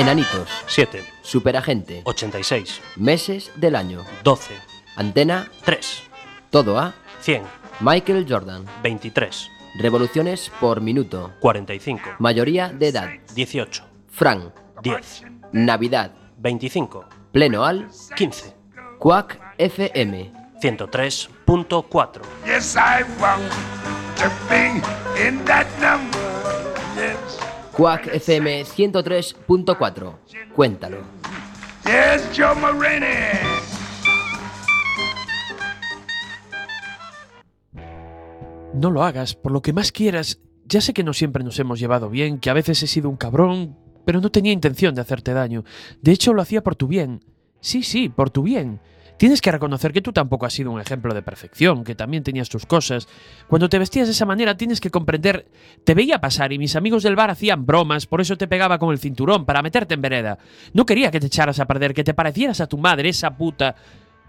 Enanitos, 7, Superagente, 86, Meses del año, 12, Antena, 3, Todo A, 100, Michael Jordan, 23, Revoluciones por minuto, 45, Mayoría de edad, 18, Fran, 10, Navidad, 25, Pleno Al, 15, Quack FM. 103.4. Yes, I want to be in that number. Yes, Quack FM 103.4. Cuéntalo. yes, Joe Marini. No lo hagas, por lo que más quieras. Ya sé que no siempre nos hemos llevado bien, que a veces he sido un cabrón, pero no tenía intención de hacerte daño. De hecho, lo hacía por tu bien. Sí, sí, por tu bien. Tienes que reconocer que tú tampoco has sido un ejemplo de perfección, que también tenías tus cosas. Cuando te vestías de esa manera tienes que comprender... Te veía pasar y mis amigos del bar hacían bromas, por eso te pegaba con el cinturón, para meterte en vereda. No quería que te echaras a perder, que te parecieras a tu madre, esa puta...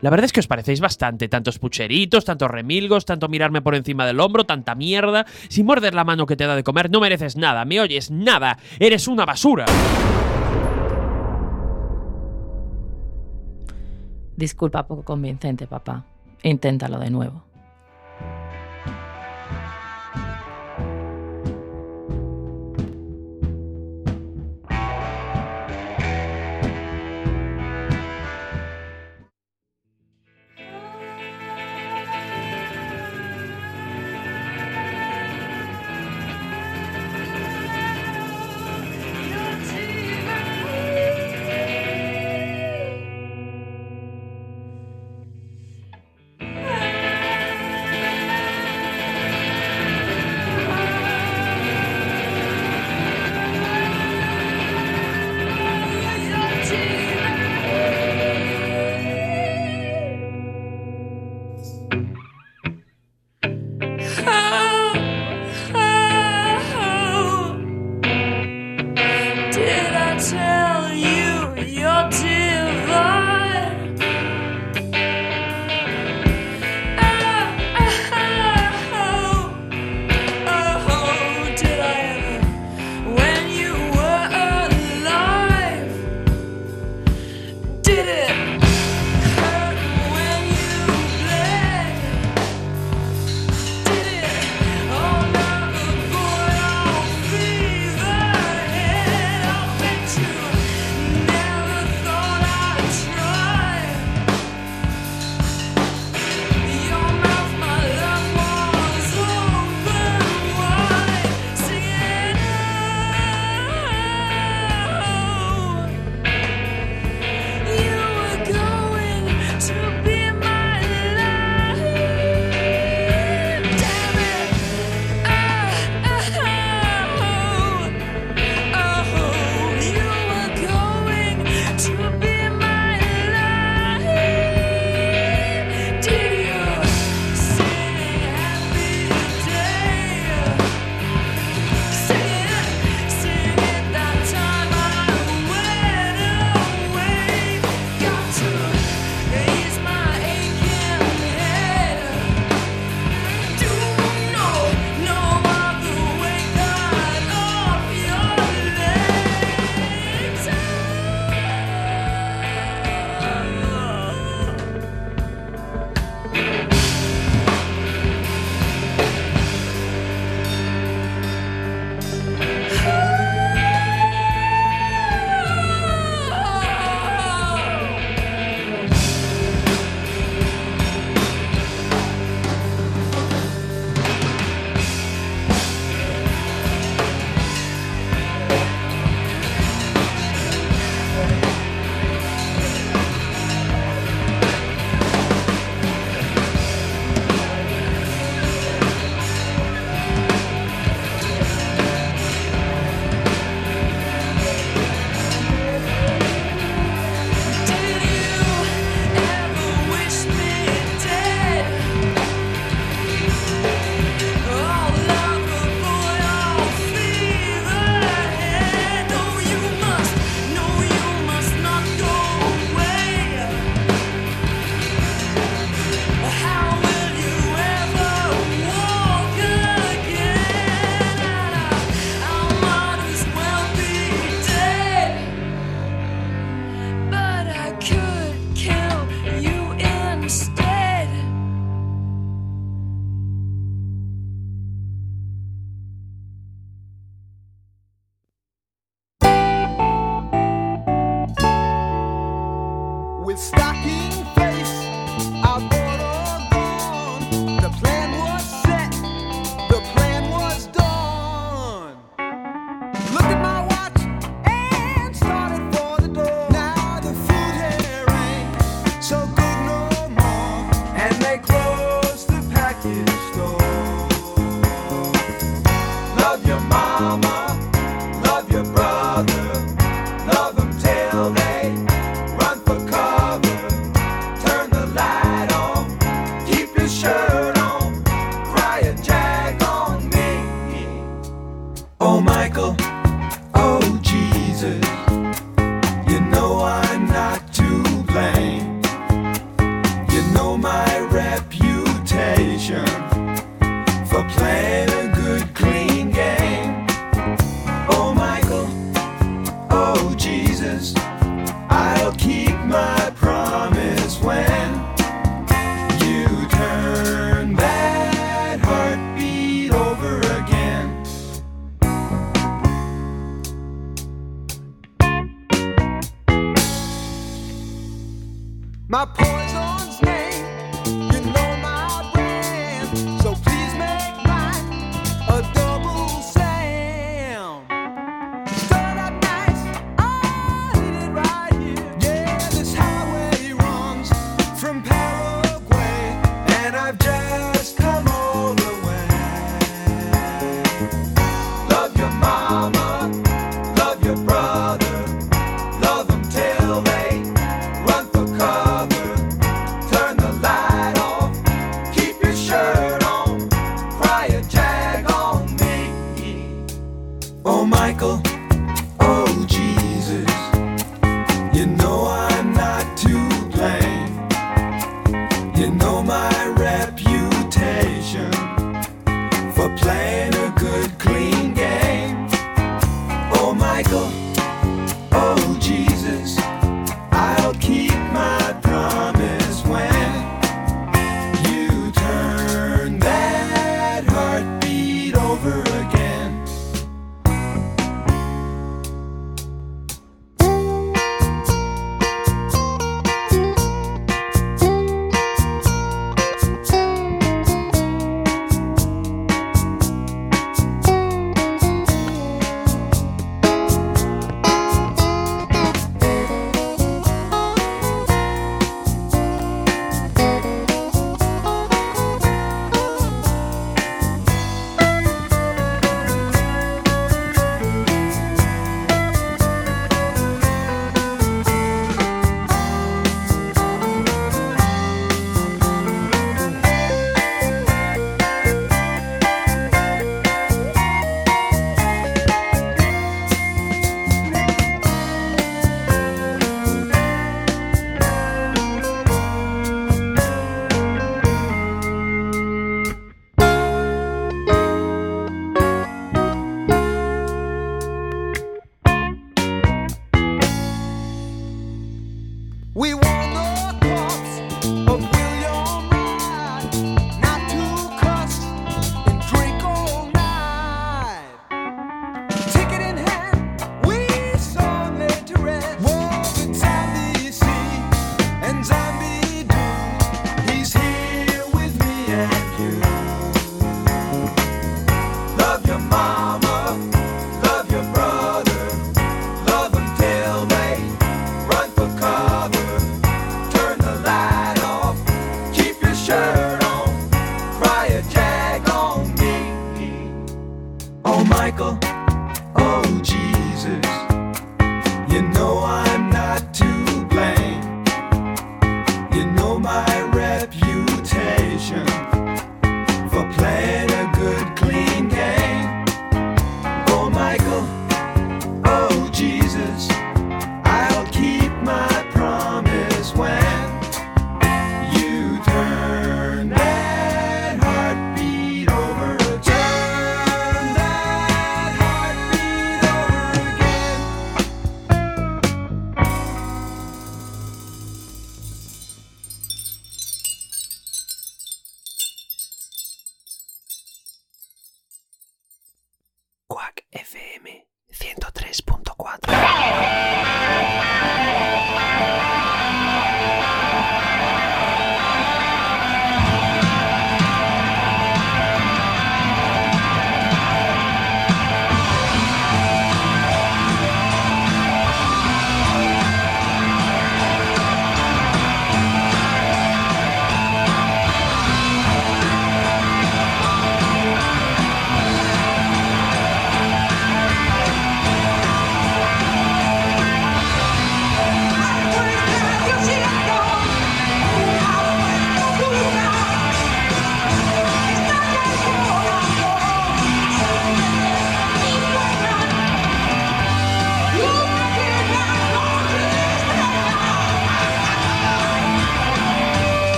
La verdad es que os parecéis bastante, tantos pucheritos, tantos remilgos, tanto mirarme por encima del hombro, tanta mierda. Si muerdes la mano que te da de comer, no mereces nada, ¿me oyes? Nada. Eres una basura. Disculpa poco convincente, papá. Inténtalo de nuevo.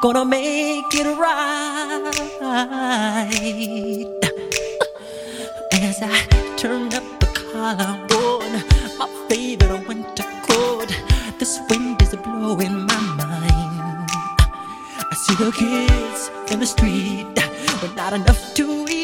gonna make it right. As I turn up the collarbone, my favorite winter coat, this wind is blowing my mind. I see the kids in the street, but not enough to eat.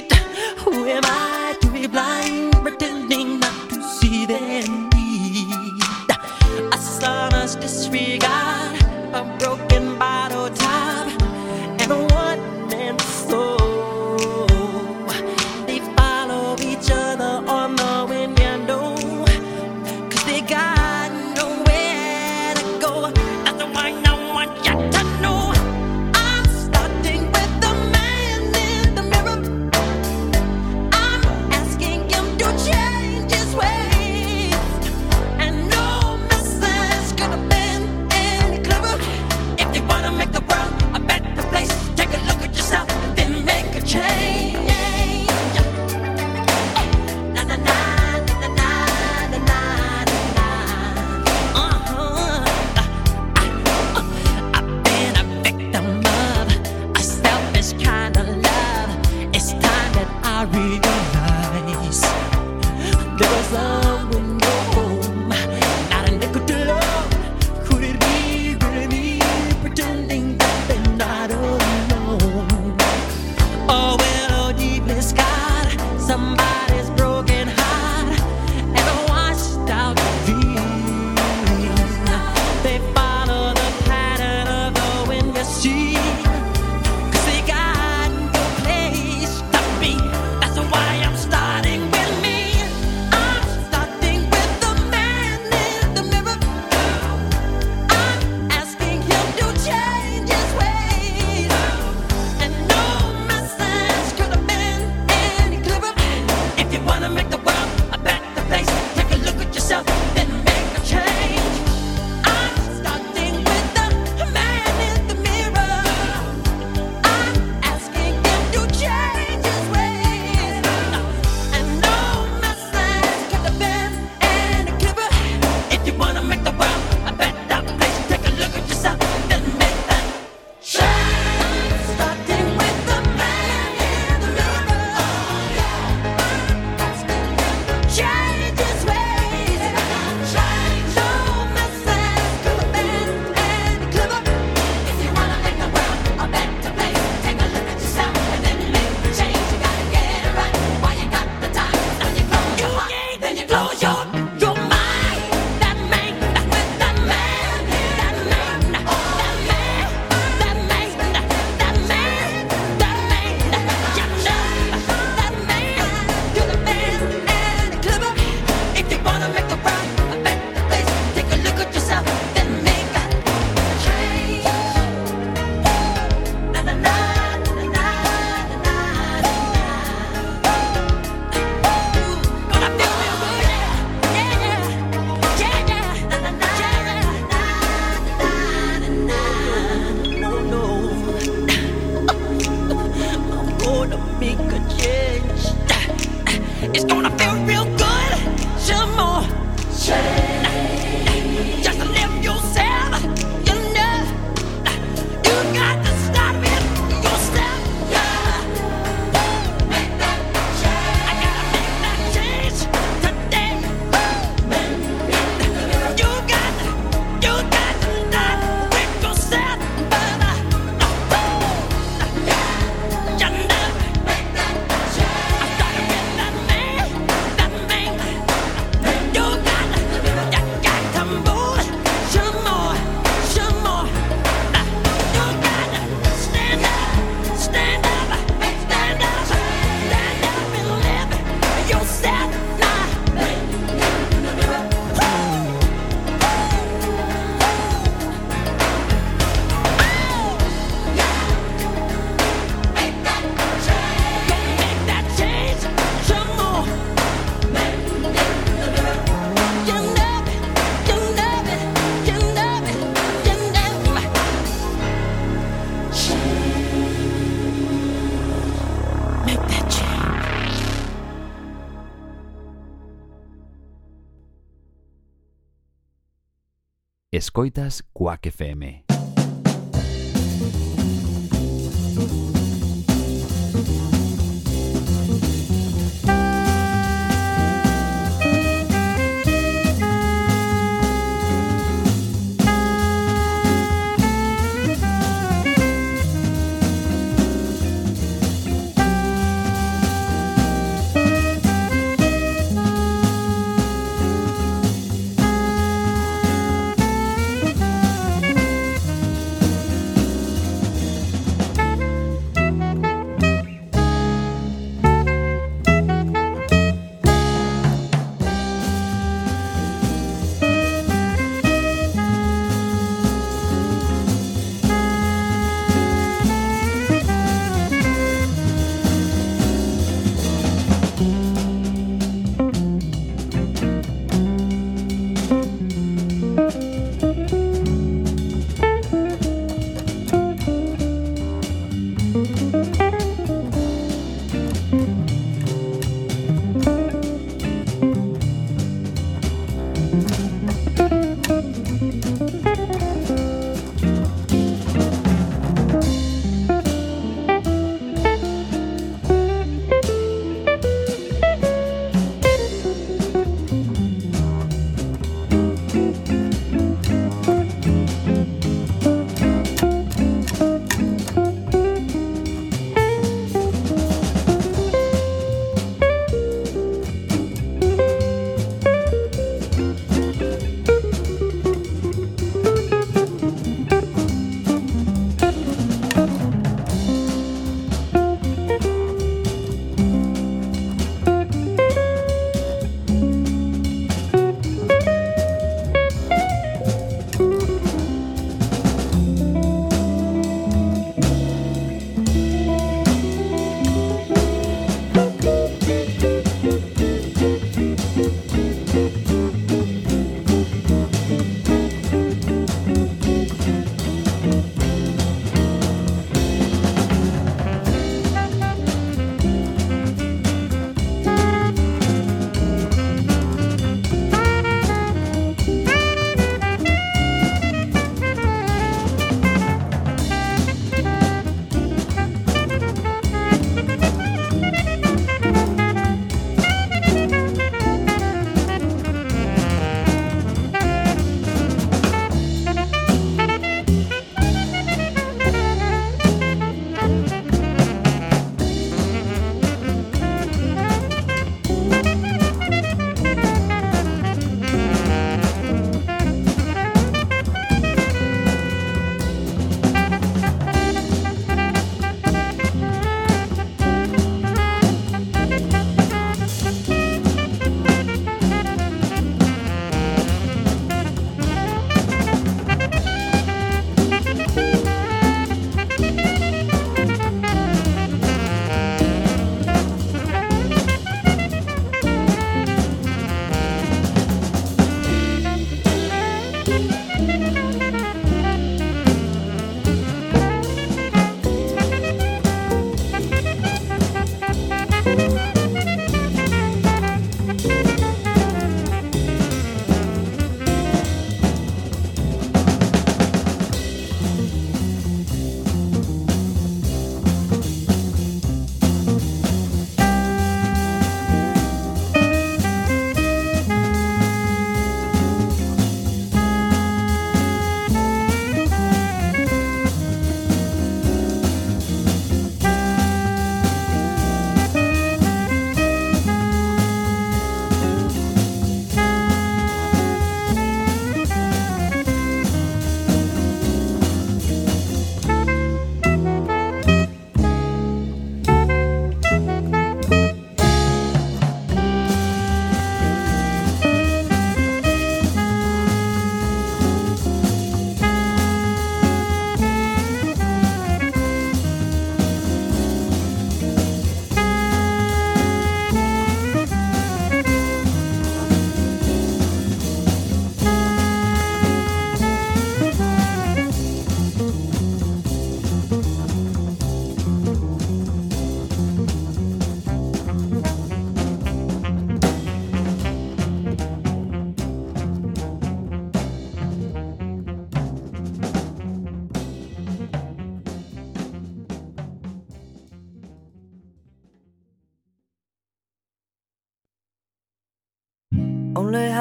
Escoitas Quack FM.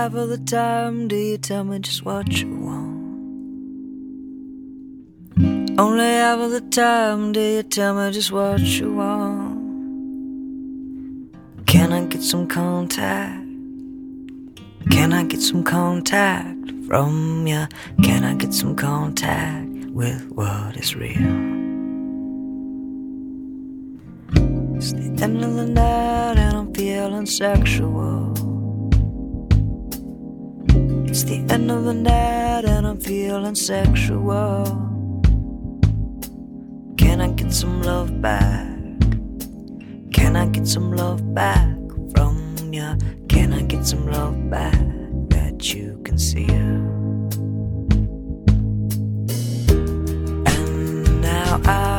Half of the time do you tell me just what you want. Only half of the time do you tell me just what you want. Can I get some contact? Can I get some contact from you? Can I get some contact with what is real? It's the end of the night and I'm feeling sexual. It's the end of the night and I'm feeling sexual. Can I get some love back? Can I get some love back from you? Can I get some love back that you can see? And now I've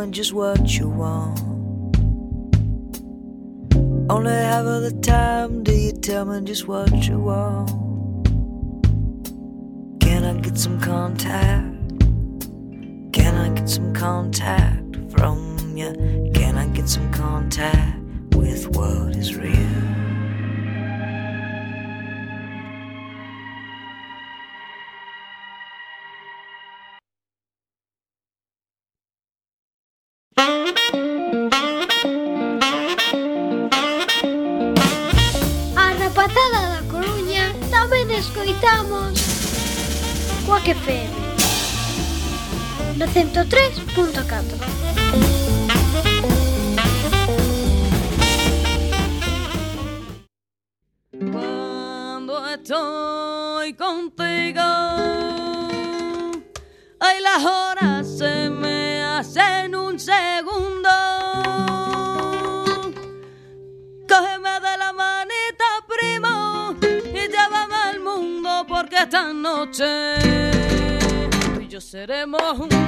me just what you want. Only half of the time do you tell me just what you want. Can I get some contact? Can I get some contact from you? Can I get some contact with what is real? Seremos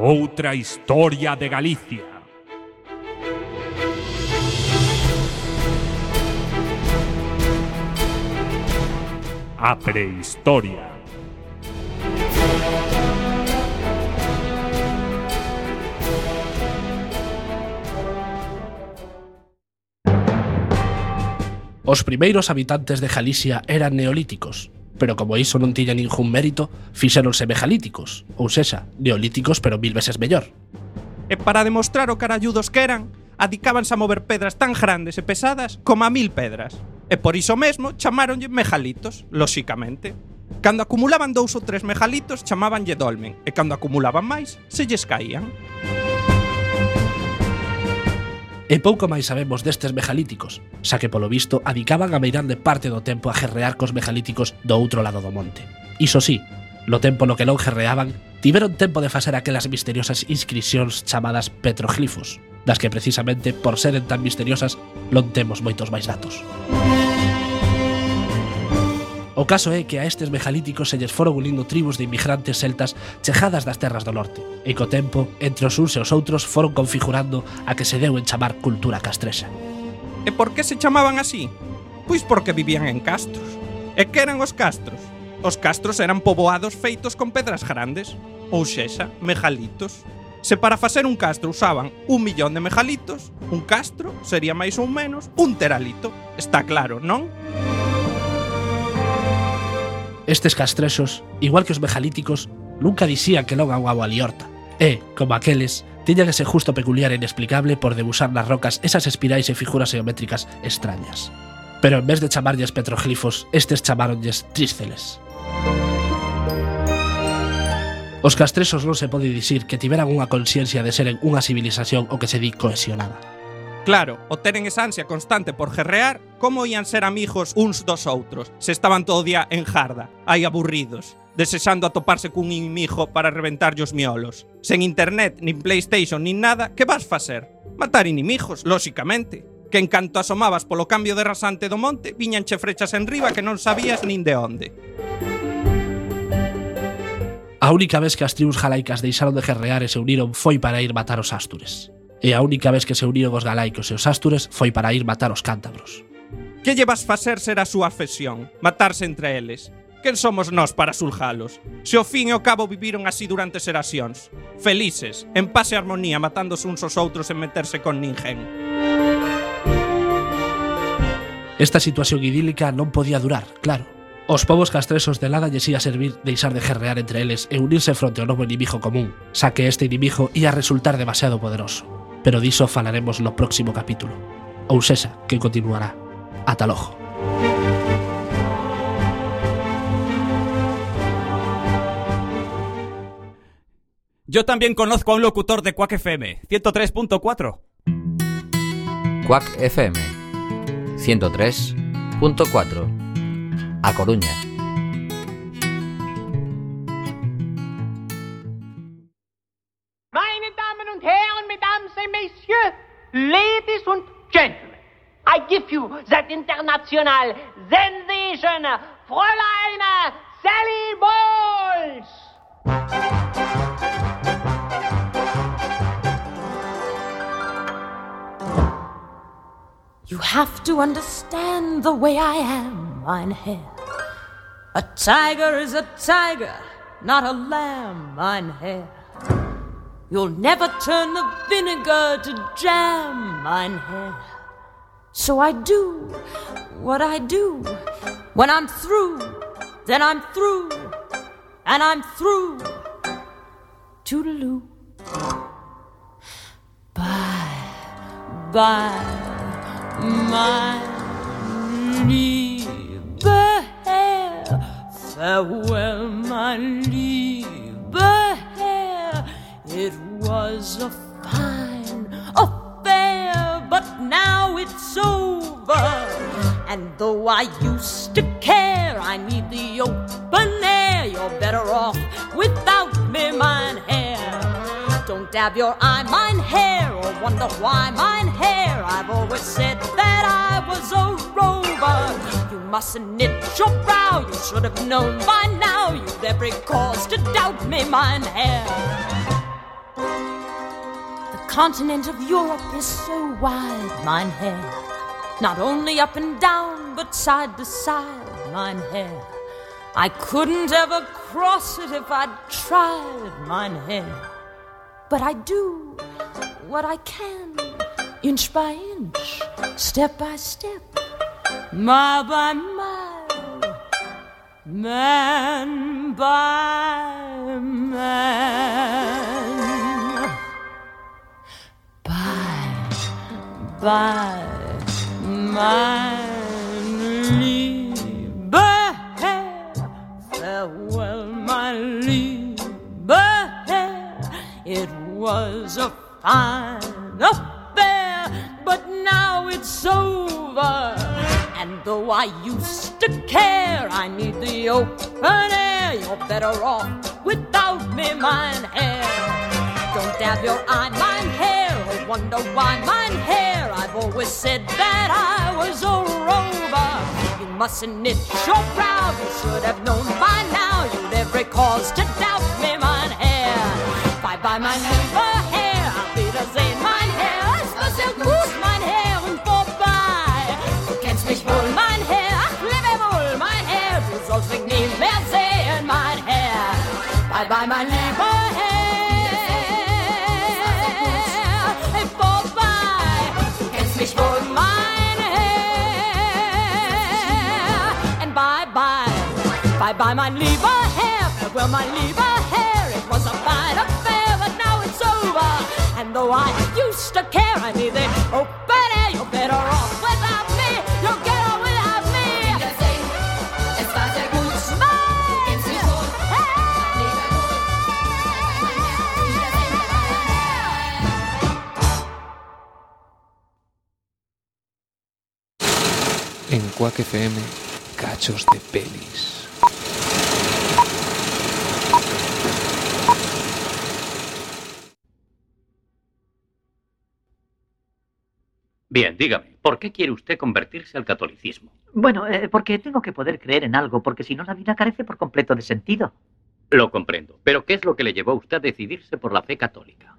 outra historia de Galicia. A prehistoria. Os primeiros habitantes de Galicia eran neolíticos, pero como iso non tiña ningún mérito, fixéronse megalíticos, ou sexa, neolíticos pero mil veces mellor. E para demostrar o caralludos que eran, adicábanse a mover pedras tan grandes e pesadas como a mil pedras. E por iso mesmo chamáronlle megalitos, lóxicamente. Cando acumulaban dous ou tres megalitos chamábanlle dolmen, e cando acumulaban máis, se lles caían. E pouco máis sabemos destes megalíticos, xa que polo visto adicaban a meirande parte do tempo a gerrear cos megalíticos do outro lado do monte. Iso sí, no tempo no que non gerreaban, tiveron tempo de facer aquelas misteriosas inscripcións chamadas petroglifos, das que precisamente por seren tan misteriosas non temos moitos máis datos. Música O caso é que a estes megalíticos se lles foron unindo tribos de inmigrantes celtas chejadas das terras do norte, e co tempo, entre os uns e os outros foron configurando a que se deu en chamar cultura castrexa. E por que se chamaban así? Pois porque vivían en castros. E que eran os castros? Os castros eran poboados feitos con pedras grandes, ou sexa, megalitos. Se para facer un castro usaban un millón de megalitos, un castro sería máis ou menos un teralito. Está claro, non? Estes castrexos, igual que os megalíticos, nunca dixían que non aguaba a liorta. E, como aqueles, tiñan ese justo peculiar e inexplicable por debusar nas rocas esas espirais e figuras geométricas extrañas. Pero en vez de chamarlles petroglifos, estes chamaronlles trísceles. Os castresos non se pode dicir que tiveran unha consciencia de seren unha civilización o que se di cohesionada Claro, o teren esa ansia constante por gerrear, como ían ser amigos uns dos outros, se estaban todo o día en jarda, aí aburridos, desexando atoparse cun inimigo para reventarlle os miolos. Sen internet, nin Playstation, nin nada, que vas facer? Matar inimigos, lóxicamente que en canto asomabas polo cambio de rasante do monte, viñanche frechas en riba que non sabías nin de onde. A única vez que as tribus jalaicas deixaron de gerrear e se uniron foi para ir matar os Astures e a única vez que se uniron os galaicos e os astures foi para ir matar os cántabros. Que llevas facer ser a súa afesión, matarse entre eles. Quen somos nós para suljalos? Se o fin e o cabo viviron así durante xeracións. Felices, en paz e armonía, matándose uns aos outros en meterse con ninguén. Esta situación idílica non podía durar, claro. Os povos castresos de Lada lles ia servir deixar de gerrear entre eles e unirse fronte ao novo inimigo común, xa que este inimigo ia resultar demasiado poderoso. Pero diso falaremos no próximo capítulo. Ou sexa, que continuará. Ata logo. Yo también conozco a un locutor de Quack FM, 103.4. Quack FM 103.4 A Coruña Messieurs, Ladies and Gentlemen, I give you that international sensation, Fräulein Sally Bowles! You have to understand the way I am, mein Herr. A tiger is a tiger, not a lamb, mein Herr. You'll never turn the vinegar to jam, mein Herr. So I do what I do. When I'm through, then I'm through, and I'm through. Toodaloo. Bye, bye, my liebe Herr. Farewell, my liebe Herr. It was a fine affair, but now it's over. And though I used to care, I need the open air. You're better off without me, mine hair. Don't dab your eye, mine hair, or wonder why mine hair. I've always said that I was a rover. You mustn't knit your brow, you should have known by now. You've every cause to doubt me, mine hair. The continent of Europe is so wide, mine hair. Not only up and down, but side to side, mine hair. I couldn't ever cross it if I'd tried, mine hair. But I do what I can, inch by inch, step by step, mile by mile, man by man. Bye, my lieber Herr. Farewell, my lieber Herr. It was a fine affair, but now it's over. And though I used to care, I need the open air. You're better off without me, mine hair. Don't dab your eye, mine hair, wonder why mine hair. I've always said that I was a rover. You mustn't knit your brow, you should have known by now. You'd every cause to doubt me, mine hair. Bye bye, mein lieber Herr, auf Wiedersehen, mein Herr. Es war sehr gut, mein Herr, und vorbei. Du kennst mich wohl, mein Herr, ach, lebe wohl, mein Herr. Du sollst mich nie mehr sehen, mein Herr. Bye bye, mein lieber Bye, mein lieber Herr. Farewell, mein lieber Herr. It was a fine affair, but now it's over. And though I used to care, I need the open oh, air. You're better off without me. You're better without me. En Quack FM, cachos de pelis. Bien, dígame, ¿por qué quiere usted convertirse al catolicismo? Bueno, eh, porque tengo que poder creer en algo, porque si no la vida carece por completo de sentido. Lo comprendo, pero ¿qué es lo que le llevó a usted a decidirse por la fe católica?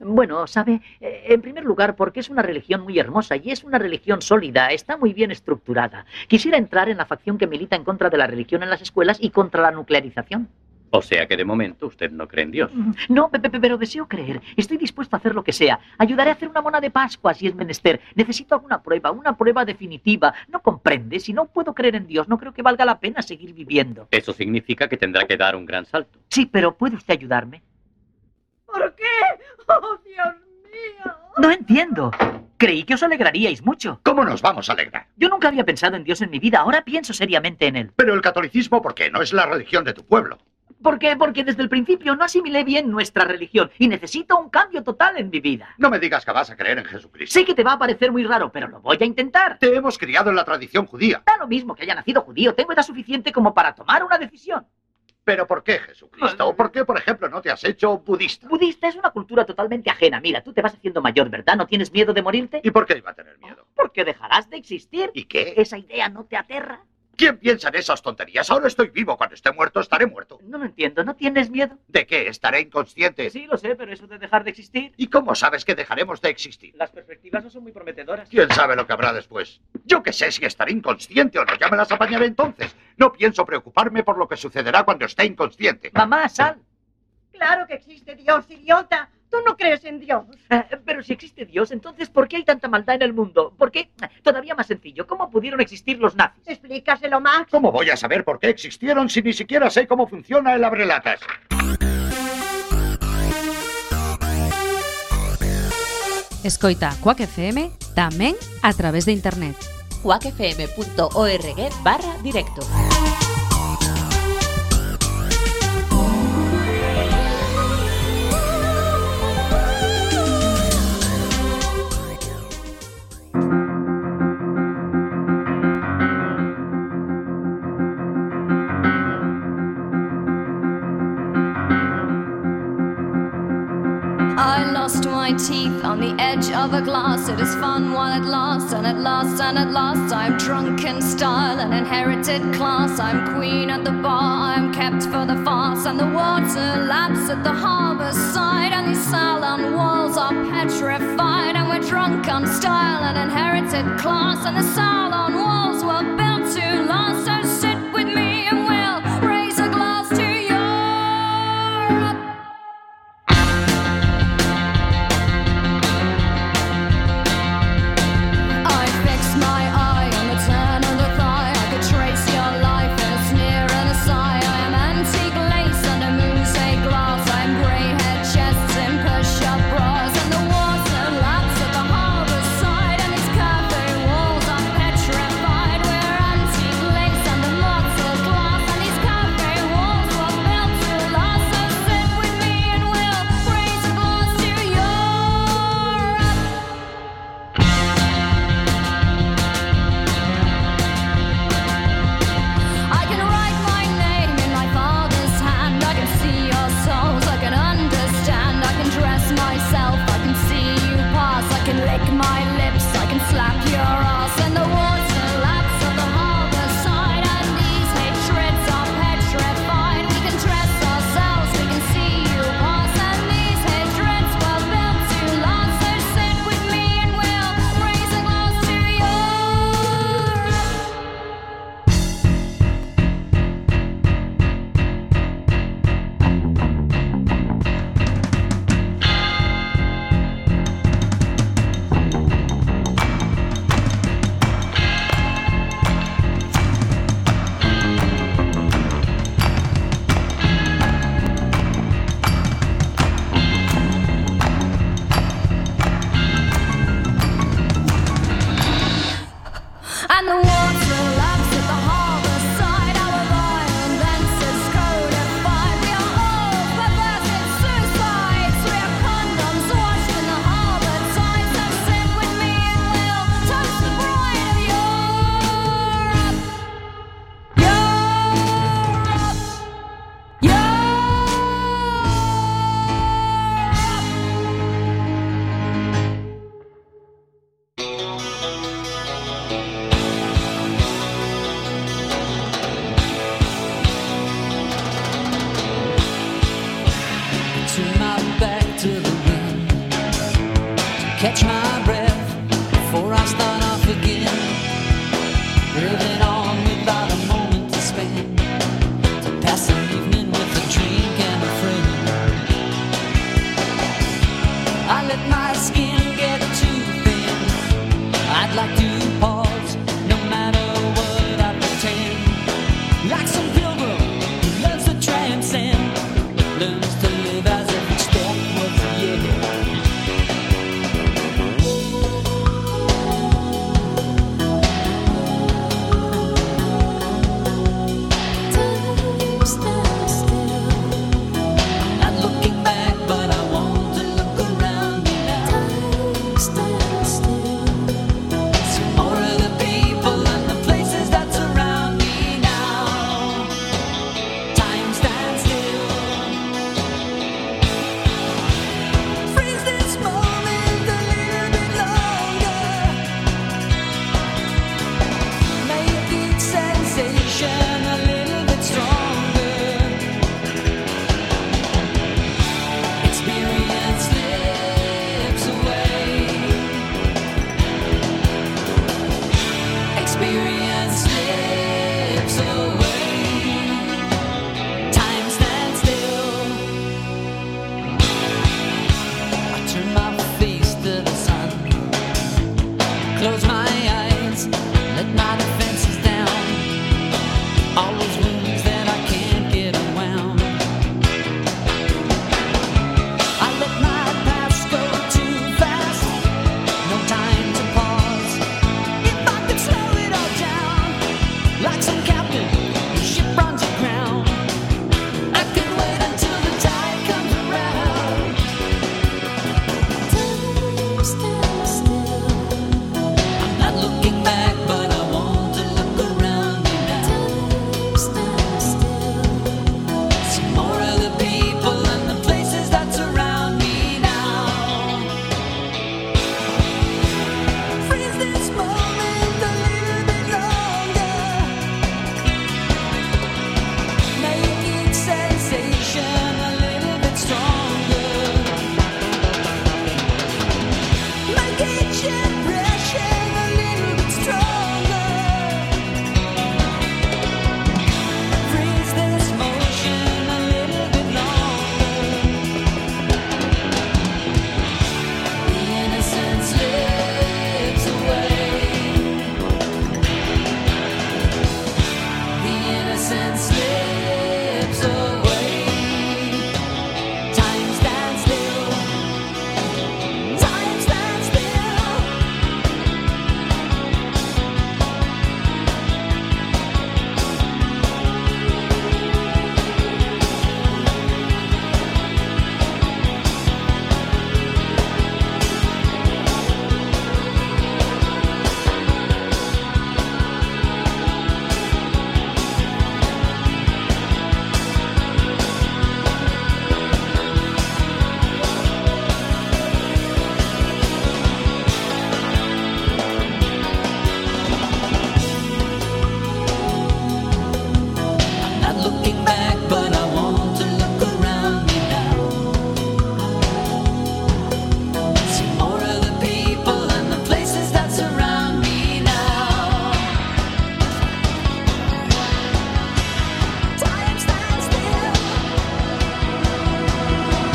Bueno, sabe, Eh, en primer lugar, porque es una religión muy hermosa y es una religión sólida, está muy bien estructurada. Quisiera entrar en la facción que milita en contra de la religión en las escuelas y contra la nuclearización. O sea que de momento usted no cree en Dios. No, pe- pe- pero deseo creer. Estoy dispuesto a hacer lo que sea. Ayudaré a hacer una mona de Pascua si es menester. Necesito alguna prueba, una prueba definitiva. ¿No comprende? Si no puedo creer en Dios, no creo que valga la pena seguir viviendo. Eso significa que tendrá que dar un gran salto. Sí, pero ¿puede usted ayudarme? ¿Por qué? ¡Oh, Dios mío! No entiendo. Creí que os alegraríais mucho. ¿Cómo nos vamos a alegrar? Yo nunca había pensado en Dios en mi vida. Ahora pienso seriamente en él. Pero el catolicismo, ¿por qué? No es la religión de tu pueblo. ¿Por qué? Porque desde el principio no asimilé bien nuestra religión y necesito un cambio total en mi vida. No me digas que vas a creer en Jesucristo. Sé que te va a parecer muy raro, pero lo voy a intentar. Te hemos criado en la tradición judía. Da lo mismo que haya nacido judío. Tengo edad suficiente como para tomar una decisión. ¿Pero por qué Jesucristo? ¿O por qué, por ejemplo, no te has hecho budista? Budista es una cultura totalmente ajena. Mira, tú te vas haciendo mayor, ¿verdad? ¿No tienes miedo de morirte? ¿Y por qué iba a tener miedo? Porque dejarás de existir. ¿Y qué? ¿Esa idea no te aterra? ¿Quién piensa en esas tonterías? Ahora estoy vivo. Cuando esté muerto, estaré muerto. No lo entiendo. ¿No tienes miedo? ¿De qué? ¿Estaré inconsciente? Sí, lo sé, pero eso de dejar de existir. ¿Y cómo sabes que dejaremos de existir? Las perspectivas no son muy prometedoras. ¿Quién sabe lo que habrá después? Yo qué sé si estaré inconsciente o no. Ya me las apañaré entonces. No pienso preocuparme por lo que sucederá cuando esté inconsciente. Mamá, sal. Claro que existe Dios, idiota. Tú no crees en Dios. Eh, pero si existe Dios, entonces ¿por qué hay tanta maldad en el mundo? ¿Por qué? Todavía más sencillo, ¿cómo pudieron existir los nazis? Explícaselo, Max. ¿Cómo voy a saber por qué existieron si ni siquiera sé cómo funciona el abrelatas? Escoita Quack FM tamén a través de internet. quackfm.org barra directo. It is fun while it lasts, and at last, and at last, I'm drunk in style and inherited class. I'm queen at the bar, I'm kept for the farce, and the water laps at the harbour side, and these salon walls are petrified, and we're drunk on style and inherited class, and the salon walls were built